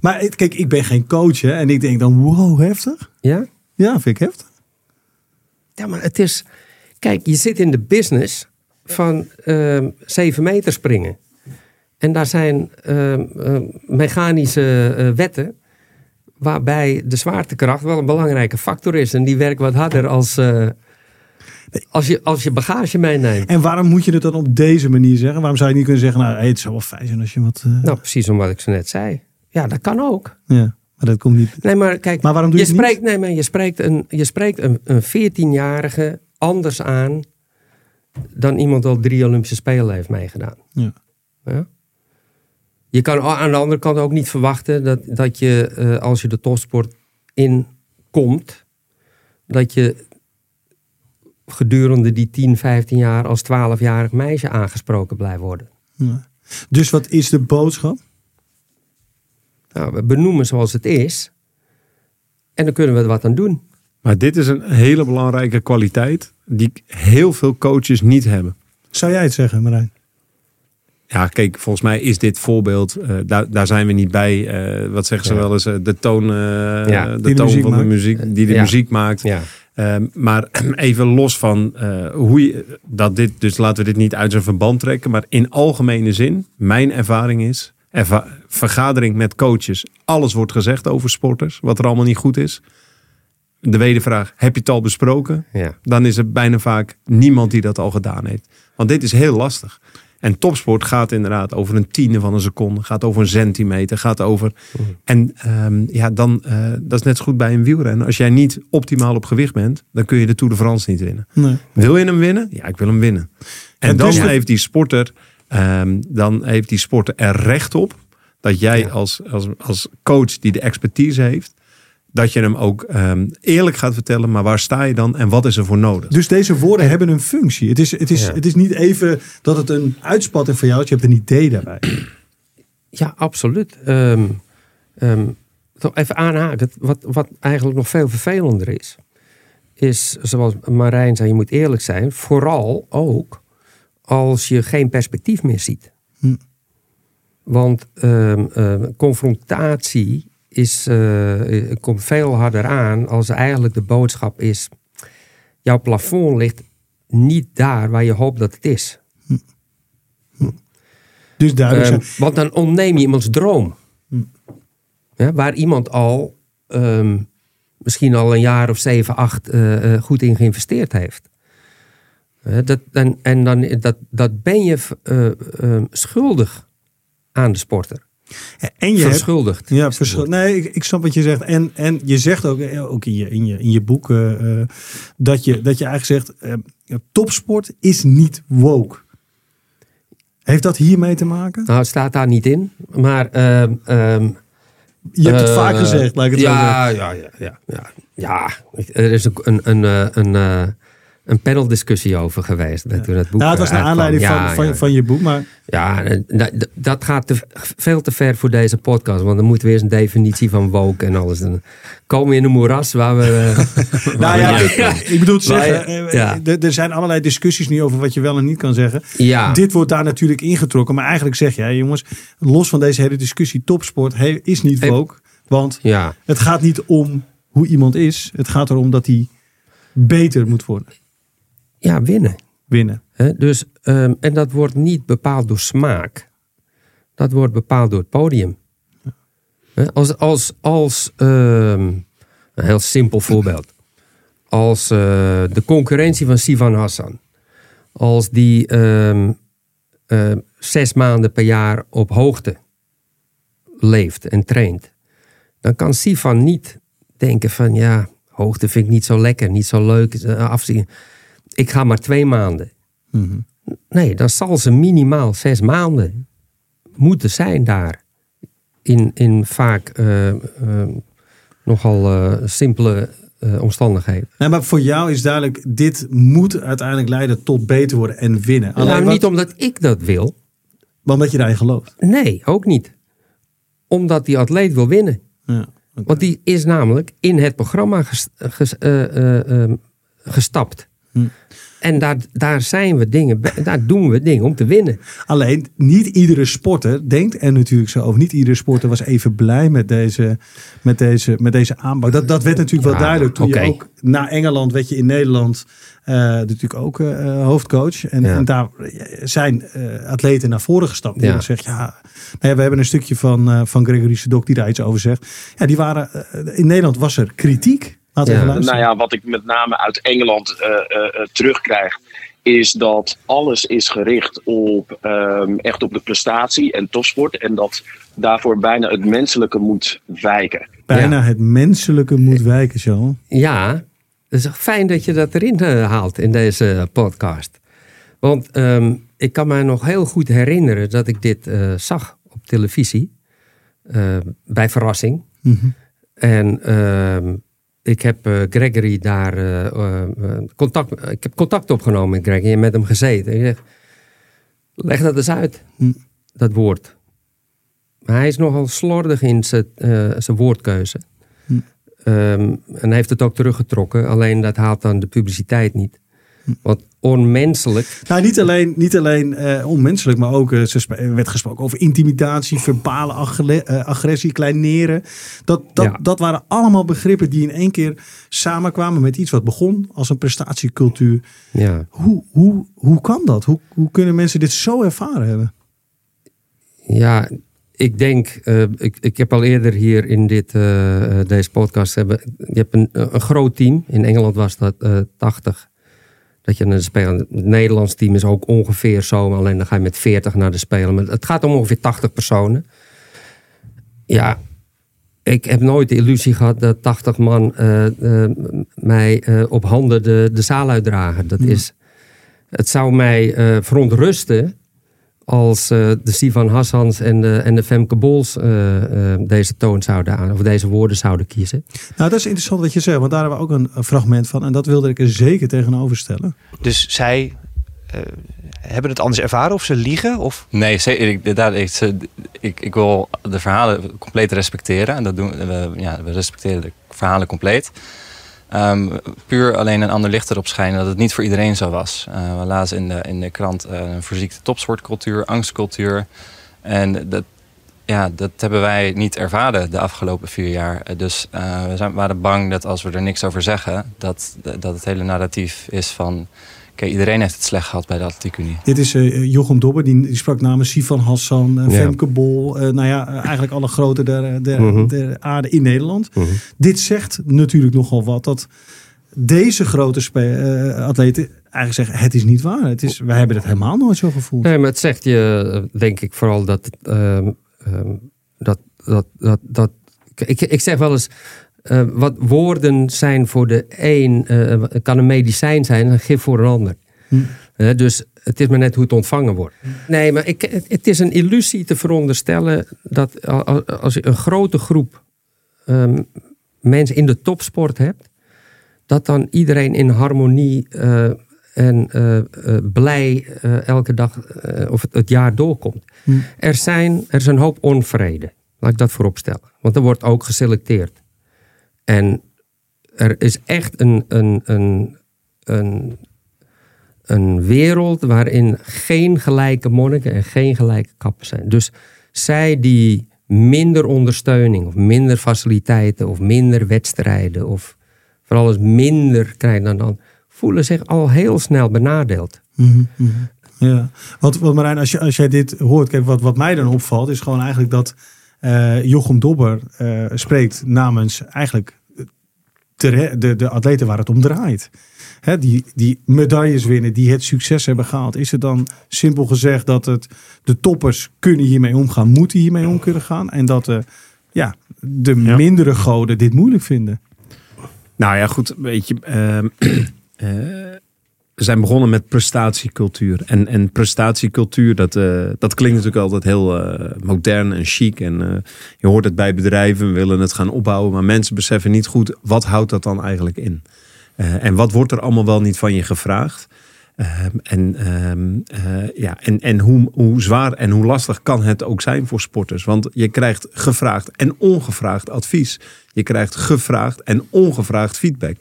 Maar kijk, ik ben geen coach hè, en ik denk dan, wow, heftig.
Ja?
Ja, vind ik heftig.
Ja, maar het is... Kijk, je zit in de business van ehm 7 meter springen. En daar zijn ehm, eh, mechanische eh, wetten... waarbij de zwaartekracht wel een belangrijke factor is. En die werkt wat harder als, eh, als, je, als je bagage meeneemt.
En waarom moet je het dan op deze manier zeggen? Waarom zou je niet kunnen zeggen, nou, hey, het zou wel fijn zijn als je wat... eh,
Nou, precies om wat ik zo net zei. Ja, dat kan ook.
Ja, maar dat komt niet.
Nee, maar kijk,
Maar waarom doe je het
spreekt, Nee, maar je spreekt een, je spreekt een, een 14-jarige anders aan dan iemand al drie Olympische Spelen heeft meegedaan.
Ja.
Ja? Je kan aan de andere kant ook niet verwachten dat, dat je, eh, als je de topsport inkomt, dat je gedurende die 10, 15 jaar als 12-jarig meisje aangesproken blijft worden.
Ja. Dus wat is de boodschap?
Nou, we benoemen zoals het is en dan kunnen we er wat aan doen.
Maar dit is een hele belangrijke kwaliteit die heel veel coaches niet hebben.
Zou jij het zeggen, Marijn?
Ja, kijk, volgens mij is dit voorbeeld, eh, daar, daar zijn we niet bij. eh, wat zeggen ze
Ja.
wel eens, eh, de toon,
Ja,
de toon van de muziek, die de
Ja.
muziek maakt. Ehm, maar even los van hoe je dat dit, dus laten we dit niet uit zijn verband trekken. Maar in algemene zin, mijn ervaring is, erva- vergadering met coaches, alles wordt gezegd over sporters, wat er allemaal niet goed is. De wedervraag, heb je het al besproken? Dan is er bijna vaak niemand die dat al gedaan heeft. Want dit is heel lastig. En topsport gaat inderdaad over een tiende van een seconde, gaat over een centimeter, gaat over. En ehm, ja, dan, eh, dat is net zo goed bij een wielrennen. Als jij niet optimaal op gewicht bent, dan kun je de Tour de France niet winnen.
Nee.
Wil je hem winnen? Ja, ik wil hem winnen. En,
En
dan
dus-
heeft die sporter ehm, dan heeft die sporter er recht op dat jij
Ja.
als, als, als coach die de expertise heeft, dat je hem ook ehm, eerlijk gaat vertellen, maar waar sta je dan en wat is er voor nodig?
Dus deze woorden hebben een functie. Het is, het, is,
Ja.
het is niet even dat het een uitspatting van jou is. Je hebt een idee daarbij.
Ja, absoluut. Ehm, ehm, toch even aanhaken. Wat, wat eigenlijk nog veel vervelender is, is zoals Marijn zei, je moet eerlijk zijn. Vooral ook als je geen perspectief meer ziet.
Hm.
Want confrontatie is, eh, komt veel harder aan als eigenlijk de boodschap is: jouw plafond ligt niet daar waar je hoopt dat het is.
Dus duidelijk
Ehm, want dan ontneem je iemands droom.
Hm.
Ja, waar iemand al ehm, misschien al een jaar of zeven, acht eh, goed in geïnvesteerd heeft. Dat, en en dan, dat, dat ben je schuldig aan de sporter.
En je hebt,
Verschuldigd.
Ja. Nee, ik, ik snap wat je zegt. En, en je zegt ook, eh, ook in je, in je, in je boek eh, eh, dat, je, dat je eigenlijk zegt: topsport is niet woke. Heeft dat hiermee te maken?
Nou, het staat daar niet in. Maar ehm, ehm,
Je hebt het vaak gezegd, laat ik het zo zeggen.
ja, ja, ja, ja, ja, ja. Er is een, een, een, een, een paneldiscussie over geweest. Toen het boek
Nou, het was naar
eh,
aanleiding
uitkwam.
van,
Ja,
van,
ja.
van je boek, maar
Ja, eh, dat- dat gaat te, veel te ver voor deze podcast. Want dan moeten we eerst een definitie van woke en alles. Dan komen we in een moeras waar we... eh, waar
Nou ja,
niet
ik, bedoel te zeggen,
ja.
er- zijn allerlei discussies nu over wat je wel en niet kan zeggen.
Ja.
Dit wordt daar natuurlijk ingetrokken. Maar eigenlijk zeg jij, jongens, los van deze hele discussie, topsport is niet woke. Want
Ja,
het gaat niet om hoe iemand is. Het gaat erom dat hij beter moet worden.
Ja, winnen.
Winnen.
Dus, ehm, en dat wordt niet bepaald door smaak. Dat wordt bepaald door het podium. Als, als, als ehm, een heel simpel voorbeeld. Als eh, de concurrentie van Sivan Hassan. Als die ehm, zes maanden per jaar op hoogte leeft en traint. Dan kan Sivan niet denken van ja, hoogte vind ik niet zo lekker, niet zo leuk. eh, Afzien. Ik ga maar twee maanden.
Mhm.
Nee, dan zal ze minimaal zes maanden moeten zijn daar. In, in vaak eh, eh, nogal eh, simpele omstandigheden.
Nee, maar voor jou is duidelijk, dit moet uiteindelijk leiden tot beter worden en winnen. Alleen
nou,
wat-
niet omdat ik dat wil.
maar omdat je daarin gelooft.
Nee, ook niet. Omdat die atleet wil winnen.
Ja.
Want die is namelijk in het programma ges- ges- gestapt.
Hm.
En daar, daar zijn we dingen, daar doen we dingen om te winnen.
Alleen, niet iedere sporter denkt er natuurlijk zo over. Niet iedere sporter was even blij met deze, met deze, met deze aanbouw. Dat, dat werd natuurlijk wel
Ja,
duidelijk. Toen je ook na Engeland werd je in Nederland eh, natuurlijk ook eh, hoofdcoach. En,
Ja.
en daar zijn eh, atleten naar voren gestapt. Die
Ja.
dan zegt, ja, nou ja, we hebben een stukje van, van Gregory Sedok die daar iets over zegt. Ja, die waren, in Nederland was er kritiek. Laten we
Ja.
even luisteren.
Nou ja, wat ik met name uit Engeland eh, eh, eh, terugkrijg, is dat alles is gericht op ehm, echt op de prestatie en topsport. En dat daarvoor bijna het menselijke moet wijken.
Bijna het menselijke moet wijken, zo.
Ja, het is fijn dat je dat erin haalt in deze podcast. Want ehm, ik kan me nog heel goed herinneren dat ik dit eh, zag op televisie. bij verrassing.
Mhm.
En ehm, ik heb eh, Gregory daar eh, eh, contact, ik heb contact opgenomen met Gregory en met hem gezeten. Ik zeg, leg dat eens uit,
Hm.
dat woord. Maar hij is nogal slordig in zijn, zijn woordkeuze.
Hm.
Ehm, en hij heeft het ook teruggetrokken, alleen dat haalt dan de publiciteit niet. Want onmenselijk,
Nou, niet alleen, niet alleen eh, onmenselijk, maar ook eh, er werd gesproken over intimidatie, verbale eh, agressie, kleineren. Dat, dat,
Ja.
dat waren allemaal begrippen die in één keer samenkwamen met iets wat begon als een prestatiecultuur.
ja,
Hoe, hoe, hoe kan dat? Hoe, hoe kunnen mensen dit zo ervaren hebben?
Ja, ik denk, ik, ik heb al eerder hier in dit, deze podcast, hebben, je hebt een, een groot team. In Engeland was dat eh 80. Dat je naar de Spelen. Het Nederlands team is ook ongeveer zo, alleen dan ga je met 40 naar de Spelen. Maar het gaat om ongeveer 80 personen. Ja, ik heb nooit de illusie gehad dat 80 man eh, eh, mij eh, op handen de, de zaal uitdragen. Dat is, het zou mij verontrusten als eh, de Sivan Hassans en de, en de Femke Bols eh, eh, deze toon zouden aan, of deze woorden zouden kiezen.
Nou, dat is interessant wat je zegt, want daar hebben we ook een, een fragment van. En dat wilde ik er zeker tegenover stellen.
Dus zij eh, hebben het anders ervaren of ze liegen? Of...
Nee, zeker. Ik, ze- ik, ik wil de verhalen compleet respecteren. En dat doen we. Ja, we respecteren de verhalen compleet. Ehm, puur alleen een ander licht erop schijnen dat het niet voor iedereen zo was. Eh, we lazen in de, in de krant eh, een verziekte topsportcultuur, angstcultuur. En dat, ja, dat hebben wij niet ervaren de afgelopen vier jaar. Eh, Dus we zijn, waren bang dat als we er niks over zeggen, dat, dat het hele narratief is van. Oké, iedereen heeft het slecht gehad bij de Atletiek Unie.
Dit is eh, Jochem Dobber, die, die sprak namens Sivan Hassan, eh,
Ja.
Femke Bol. eh, nou ja, eigenlijk alle grote der, der,
Mhm.
der aarde in Nederland.
Mhm.
Dit zegt natuurlijk nogal wat. Dat deze grote spe- eh, atleten eigenlijk zeggen, het is niet waar. Het is, wij hebben het helemaal nooit zo gevoeld.
Nee, maar het zegt je, denk ik, vooral dat. ehm, ehm, dat, dat, dat, dat ik, ik zeg wel eens. Eh, wat woorden zijn voor de een, eh, kan een medicijn zijn, een gif voor een ander.
Hm.
Eh, dus het is maar net hoe het ontvangen wordt. Nee, maar ik, het, het is een illusie te veronderstellen dat als je een grote groep ehm, mensen in de topsport hebt, dat dan iedereen in harmonie en blij elke dag of het, het jaar doorkomt.
Hm.
Er, zijn, er is een hoop onvrede. Laat ik dat voorop stellen. Want er wordt ook geselecteerd. En er is echt een, een, een, een, een wereld waarin geen gelijke monniken en geen gelijke kappen zijn. Dus zij die minder ondersteuning of minder faciliteiten of minder wedstrijden of voor alles minder krijgen dan voelen zich al heel snel benadeeld.
Mhm. Ja, want, want Marijn, als, je, als jij dit hoort, kijk, wat, wat mij dan opvalt, is gewoon eigenlijk dat Jochem Dobber eh, spreekt namens eigenlijk de, de, de atleten waar het om draait. Hè, die, die medailles winnen, die het succes hebben gehaald. Is het dan simpel gezegd dat het, de toppers kunnen hiermee omgaan, moeten hiermee om kunnen gaan? En dat de, ja, de
Ja.
mindere goden dit moeilijk vinden?
Nou ja, goed, weet je. ehm, eh, zijn begonnen met prestatiecultuur. En, en prestatiecultuur, dat, eh, dat klinkt natuurlijk altijd heel eh, modern en chic. En eh, je hoort het bij bedrijven, we willen het gaan opbouwen. Maar mensen beseffen niet goed, wat houdt dat dan eigenlijk in? En wat wordt er allemaal wel niet van je gevraagd? En ehm, eh, ja, en, en hoe, hoe zwaar en hoe lastig kan het ook zijn voor sporters? Want je krijgt gevraagd en ongevraagd advies. Je krijgt gevraagd en ongevraagd feedback.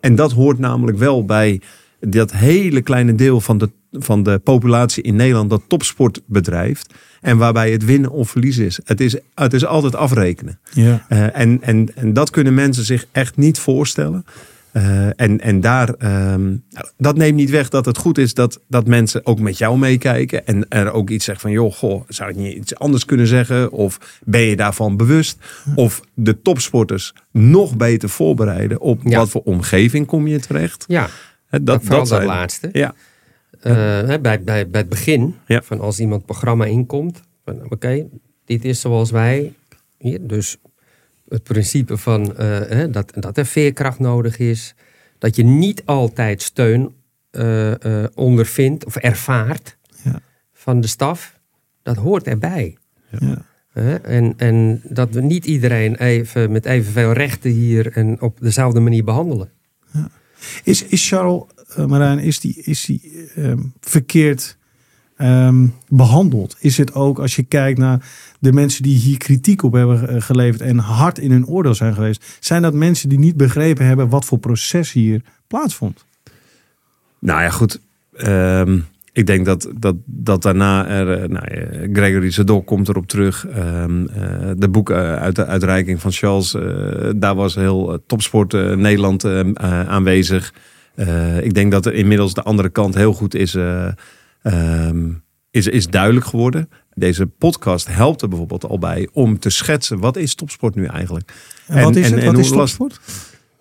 En dat hoort namelijk wel bij dat hele kleine deel van de, van de populatie in Nederland dat topsport bedrijft. En waarbij het winnen of verliezen is. Het is, het is altijd afrekenen.
Ja.
Eh, en, en, en dat kunnen mensen zich echt niet voorstellen. Eh, en, en daar, ehm, dat neemt niet weg dat het goed is dat, dat mensen ook met jou meekijken. En er ook iets zeggen van, joh, goh, zou je niet iets anders kunnen zeggen? Of ben je daarvan bewust? Of de topsporters nog beter voorbereiden op
Ja.
wat voor omgeving kom je terecht?
Ja, Dat, vooral dat
zijn-
laatste.
Ja,
Eh, hè, bij, bij, bij het begin,
Ja.
van als iemand programma inkomt, van oké, dit is zoals wij. Hier, dus het principe van eh, hè, dat, dat er veerkracht nodig is, dat je niet altijd steun eh, eh, ondervindt of ervaart
Ja.
van de staf, dat hoort erbij.
Ja.
Hè? En, en dat we niet iedereen even met evenveel rechten hier en op dezelfde manier behandelen.
Is, is Charles eh, Marijn, is die, is die ehm, verkeerd ehm, behandeld? Is het ook als je kijkt naar de mensen die hier kritiek op hebben eh, geleverd en hard in hun oordeel zijn geweest, zijn dat mensen die niet begrepen hebben wat voor proces hier plaatsvond?
Nou ja, goed. Ehm, ik denk dat, dat, dat daarna er, eh, nou, ja, Gregory Zadok komt erop terug. Ehm, eh, de boekuitreiking van Charles, eh, daar was heel eh, topsport eh, Nederland eh, eh, aanwezig. Eh, ik denk dat er inmiddels de andere kant heel goed is, eh, ehm, is, is duidelijk geworden. Deze podcast helpt er bijvoorbeeld al bij om te schetsen wat is topsport nu eigenlijk.
En, wat is
en-
het?
en
Wat
hoe
is
last-
topsport?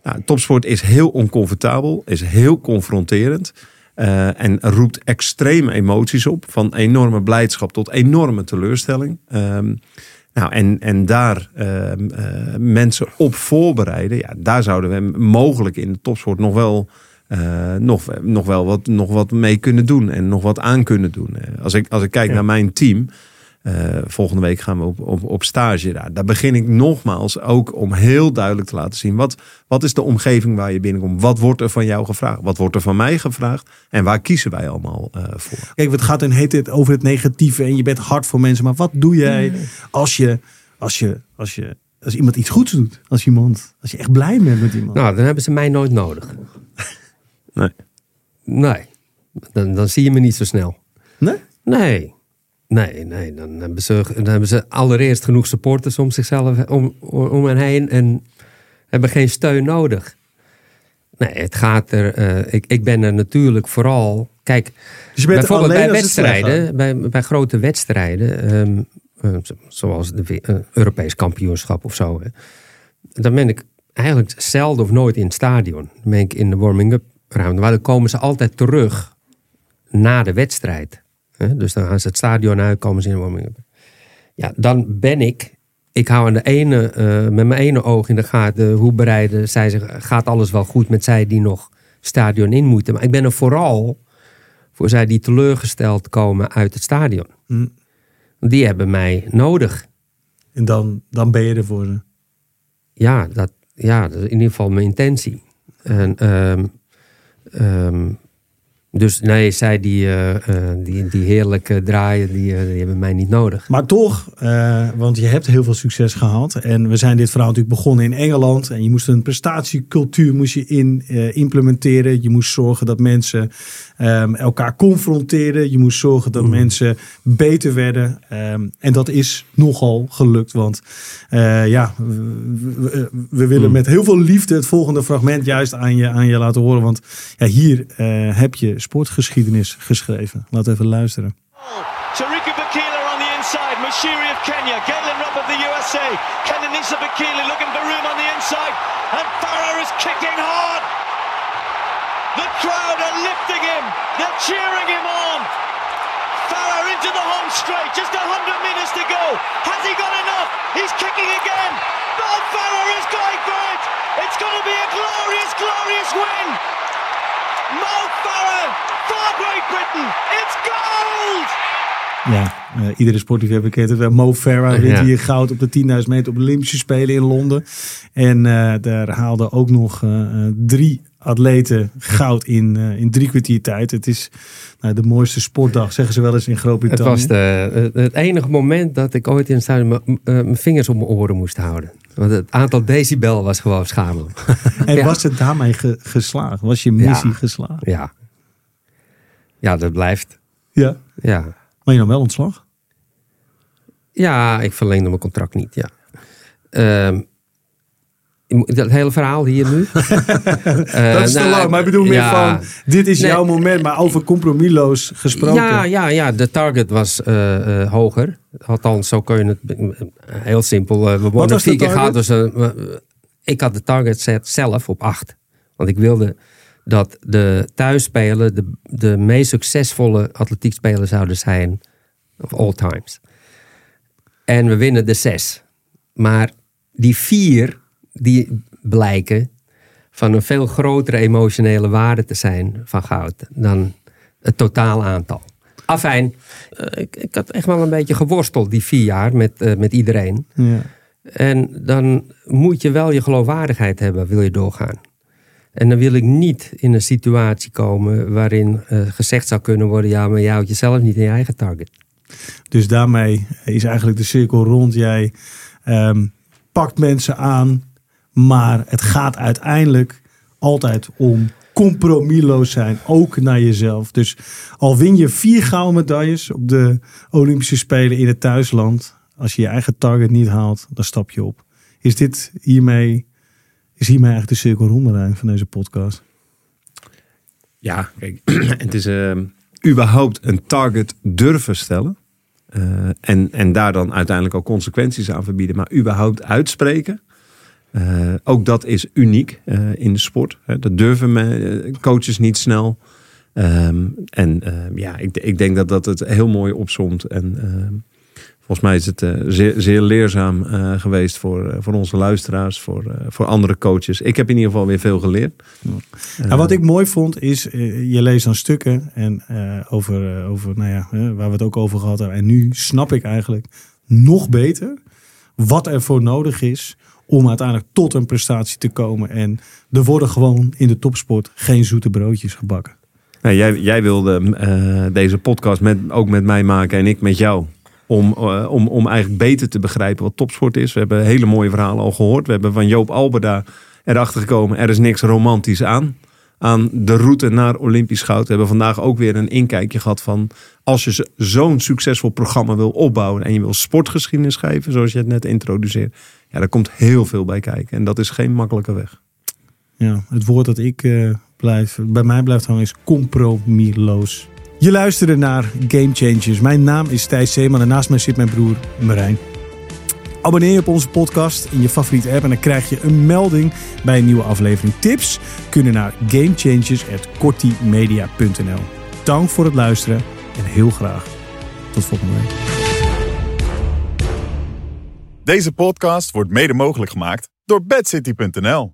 nou, topsport is heel oncomfortabel, is heel confronterend. Eh, en roept extreme emoties op. Van enorme blijdschap tot enorme teleurstelling. Ehm, nou, en, en daar ehm, eh, mensen op voorbereiden. Ja, daar zouden we mogelijk in de topsport nog wel eh, nog, nog wel wat, nog wat mee kunnen doen en nog wat aan kunnen doen. Als ik, als ik kijk
Ja.
naar mijn team, volgende week gaan we op, op, op stage daar. Daar begin ik nogmaals ook om heel duidelijk te laten zien. Wat, wat is de omgeving waar je binnenkomt? Wat wordt er van jou gevraagd? Wat wordt er van mij gevraagd? En waar kiezen wij allemaal eh, voor?
Kijk, het gaat en heet het over het negatieve en je bent hard voor mensen. Maar wat doe jij als je, als je, als je, als iemand iets goeds doet? Als iemand, als je echt blij bent met iemand.
Nou, dan hebben ze mij nooit nodig.
Nee.
Nee. Dan, dan zie je me niet zo snel.
Nee?
Nee. Nee, nee. Dan hebben ze, dan hebben ze allereerst genoeg supporters om zichzelf om, om hen heen en hebben geen steun nodig. Nee, het gaat er. eh, ik, ik ben er natuurlijk vooral. Kijk,
Dus je bent
bijvoorbeeld bij wedstrijden, bij, bij grote wedstrijden, ehm, eh, zo- zoals de eh, Europees kampioenschap of zo, hè, dan ben ik eigenlijk zelden of nooit in het stadion. Dan ben ik in de warming-up ruimte, maar dan komen ze altijd terug na de wedstrijd. Dus dan gaan ze het stadion uit, komen ze in de warming-up. Ja, dan ben ik. Ik hou aan de ene, eh, met mijn ene oog in de gaten hoe bereiden zij zich. Gaat alles wel goed met zij die nog stadion in moeten? Maar ik ben er vooral voor zij die teleurgesteld komen uit het stadion.
Hm.
Die hebben mij nodig.
En dan, dan ben je er voor ze.
Ja, dat, ja, dat is in ieder geval mijn intentie. En, ehm, ehm, dus nee, zij die, eh, die, die heerlijk draaien, die, eh, die hebben mij niet nodig.
Maar toch, want je hebt heel veel succes gehad. En we zijn dit verhaal natuurlijk begonnen in Engeland. En je moest een prestatiecultuur moest je in, implementeren. Je moest zorgen dat mensen ehm, elkaar confronteren. Je moest zorgen dat mensen beter werden. Ehm, en dat is nogal gelukt. Want ja, we, willen met heel veel liefde het volgende fragment juist aan je, aan je laten horen. Want ja, hier heb je sportgeschiedenis geschreven. We even luisteren.
Tariku Bakila on the inside. Mashiri of Kenya. Galen Rupp of the USA. Kenanisa Bakila looking for room on the inside. And Farah is kicking hard. The crowd are lifting him. They're cheering him on. Farah into the home straight. Just 100 meters to go. Has he got enough? He's kicking again. Mo Farah is going for it. It's going to be a glorious, glorious win. Mo Farah for Great Britain. It's gold!
Ja, eh, iedere sportliefhebber kent het wel. Mo Farah wint
Ja.
hier goud op de 10.000 meter op de Olympische Spelen in Londen. En eh, daar haalden ook nog eh, eh, drie atleten goud in, eh, in drie kwartier tijd. Het is nou, de mooiste sportdag, zeggen ze wel eens in
Het
Groot-Brittannië.
was de, het- het enige moment dat ik ooit in het stadion eh, mijn vingers op mijn oren moest houden. Want het aantal decibel was gewoon schamelijk.
En
Ja.
was het daarmee ge- geslaagd? Was je missie
Ja.
geslaagd?
Ja. Ja, dat blijft.
Ja.
Ja.
Maar je dan wel ontslag?
Ja, ik verlengde mijn contract niet, ja. Ehm, moet- dat hele verhaal hier nu? Eh,
dat is te
nou,
lang, maar ik bedoel meer van... Dit is
Nee.
jouw moment, maar over compromisloos gesproken.
Ja, ja, ja, de target was eh, eh, hoger. Althans, zo kun je het heel simpel. we worden vier keer gehad. Dus, ik had de target set zelf op acht. Want ik wilde dat de thuisspelen de, de meest succesvolle atletiekspelers zouden zijn of all times. En we winnen de zes. Maar die vier, die blijken van een veel grotere emotionele waarde te zijn van goud dan het totaal aantal. Afijn, eh, ik, ik had echt wel een beetje geworsteld die vier jaar met, eh, met iedereen.
Ja.
En dan moet je wel je geloofwaardigheid hebben, wil je doorgaan. En dan wil ik niet in een situatie komen waarin eh, gezegd zou kunnen worden: ja, maar je houdt jezelf niet in je eigen target.
Dus daarmee is eigenlijk de cirkel rond. Jij ehm, pakt mensen aan, maar het gaat uiteindelijk altijd om compromisloos zijn, ook naar jezelf. Dus al win je vier gouden medailles op de Olympische Spelen in het thuisland, als je je eigen target niet haalt, dan stap je op. Is dit hiermee, is hiermee eigenlijk de cirkel rond van deze podcast?
Ja, kijk, het is eh, überhaupt een target durven stellen. Eh, en, en daar dan uiteindelijk ook consequenties aan verbieden. Maar überhaupt uitspreken. Eh, ook dat is uniek eh, in de sport. Dat durven me, eh, coaches niet snel. Ehm, en ehm, ja, ik, ik denk dat dat het heel mooi opzomt. En ehm, volgens mij is het zeer, zeer leerzaam geweest voor, voor onze luisteraars, voor, voor andere coaches. Ik heb in ieder geval weer veel geleerd.
En wat ik mooi vond is, je leest dan stukken en over, over, nou ja, waar we het ook over gehad hebben. En nu snap ik eigenlijk nog beter wat er voor nodig is om uiteindelijk tot een prestatie te komen. En er worden gewoon in de topsport geen zoete broodjes gebakken.
Jij, jij wilde eh, deze podcast met, ook met mij maken en ik met jou. Om, eh, om, om eigenlijk beter te begrijpen wat topsport is. We hebben hele mooie verhalen al gehoord. We hebben van Joop Alberda erachter gekomen. Er is niks romantisch aan. Aan de route naar Olympisch goud. We hebben vandaag ook weer een inkijkje gehad van... als je zo- zo'n succesvol programma wil opbouwen... en je wil sportgeschiedenis schrijven, zoals je het net introduceert... ja, daar komt heel veel bij kijken. En dat is geen makkelijke weg.
Ja, het woord dat ik eh, blijf, bij mij blijft hangen is compromisloos. Je luisterde naar Game Changers. Mijn naam is Thijs Zeeman en naast mij zit mijn broer Marijn. Abonneer je op onze podcast in je favoriete app en dan krijg je een melding bij een nieuwe aflevering. Tips kunnen naar gamechangers.kortimedia.nl Dank voor het luisteren en heel graag tot volgende week.
Deze podcast wordt mede mogelijk gemaakt door bedcity.nl.